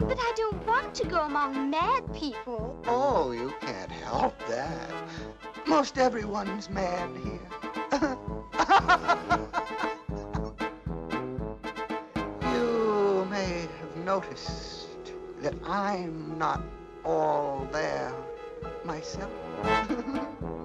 But I don't want to go among mad people. Oh, you can't help that. Most everyone's mad here. you may have noticed that I'm not all there myself.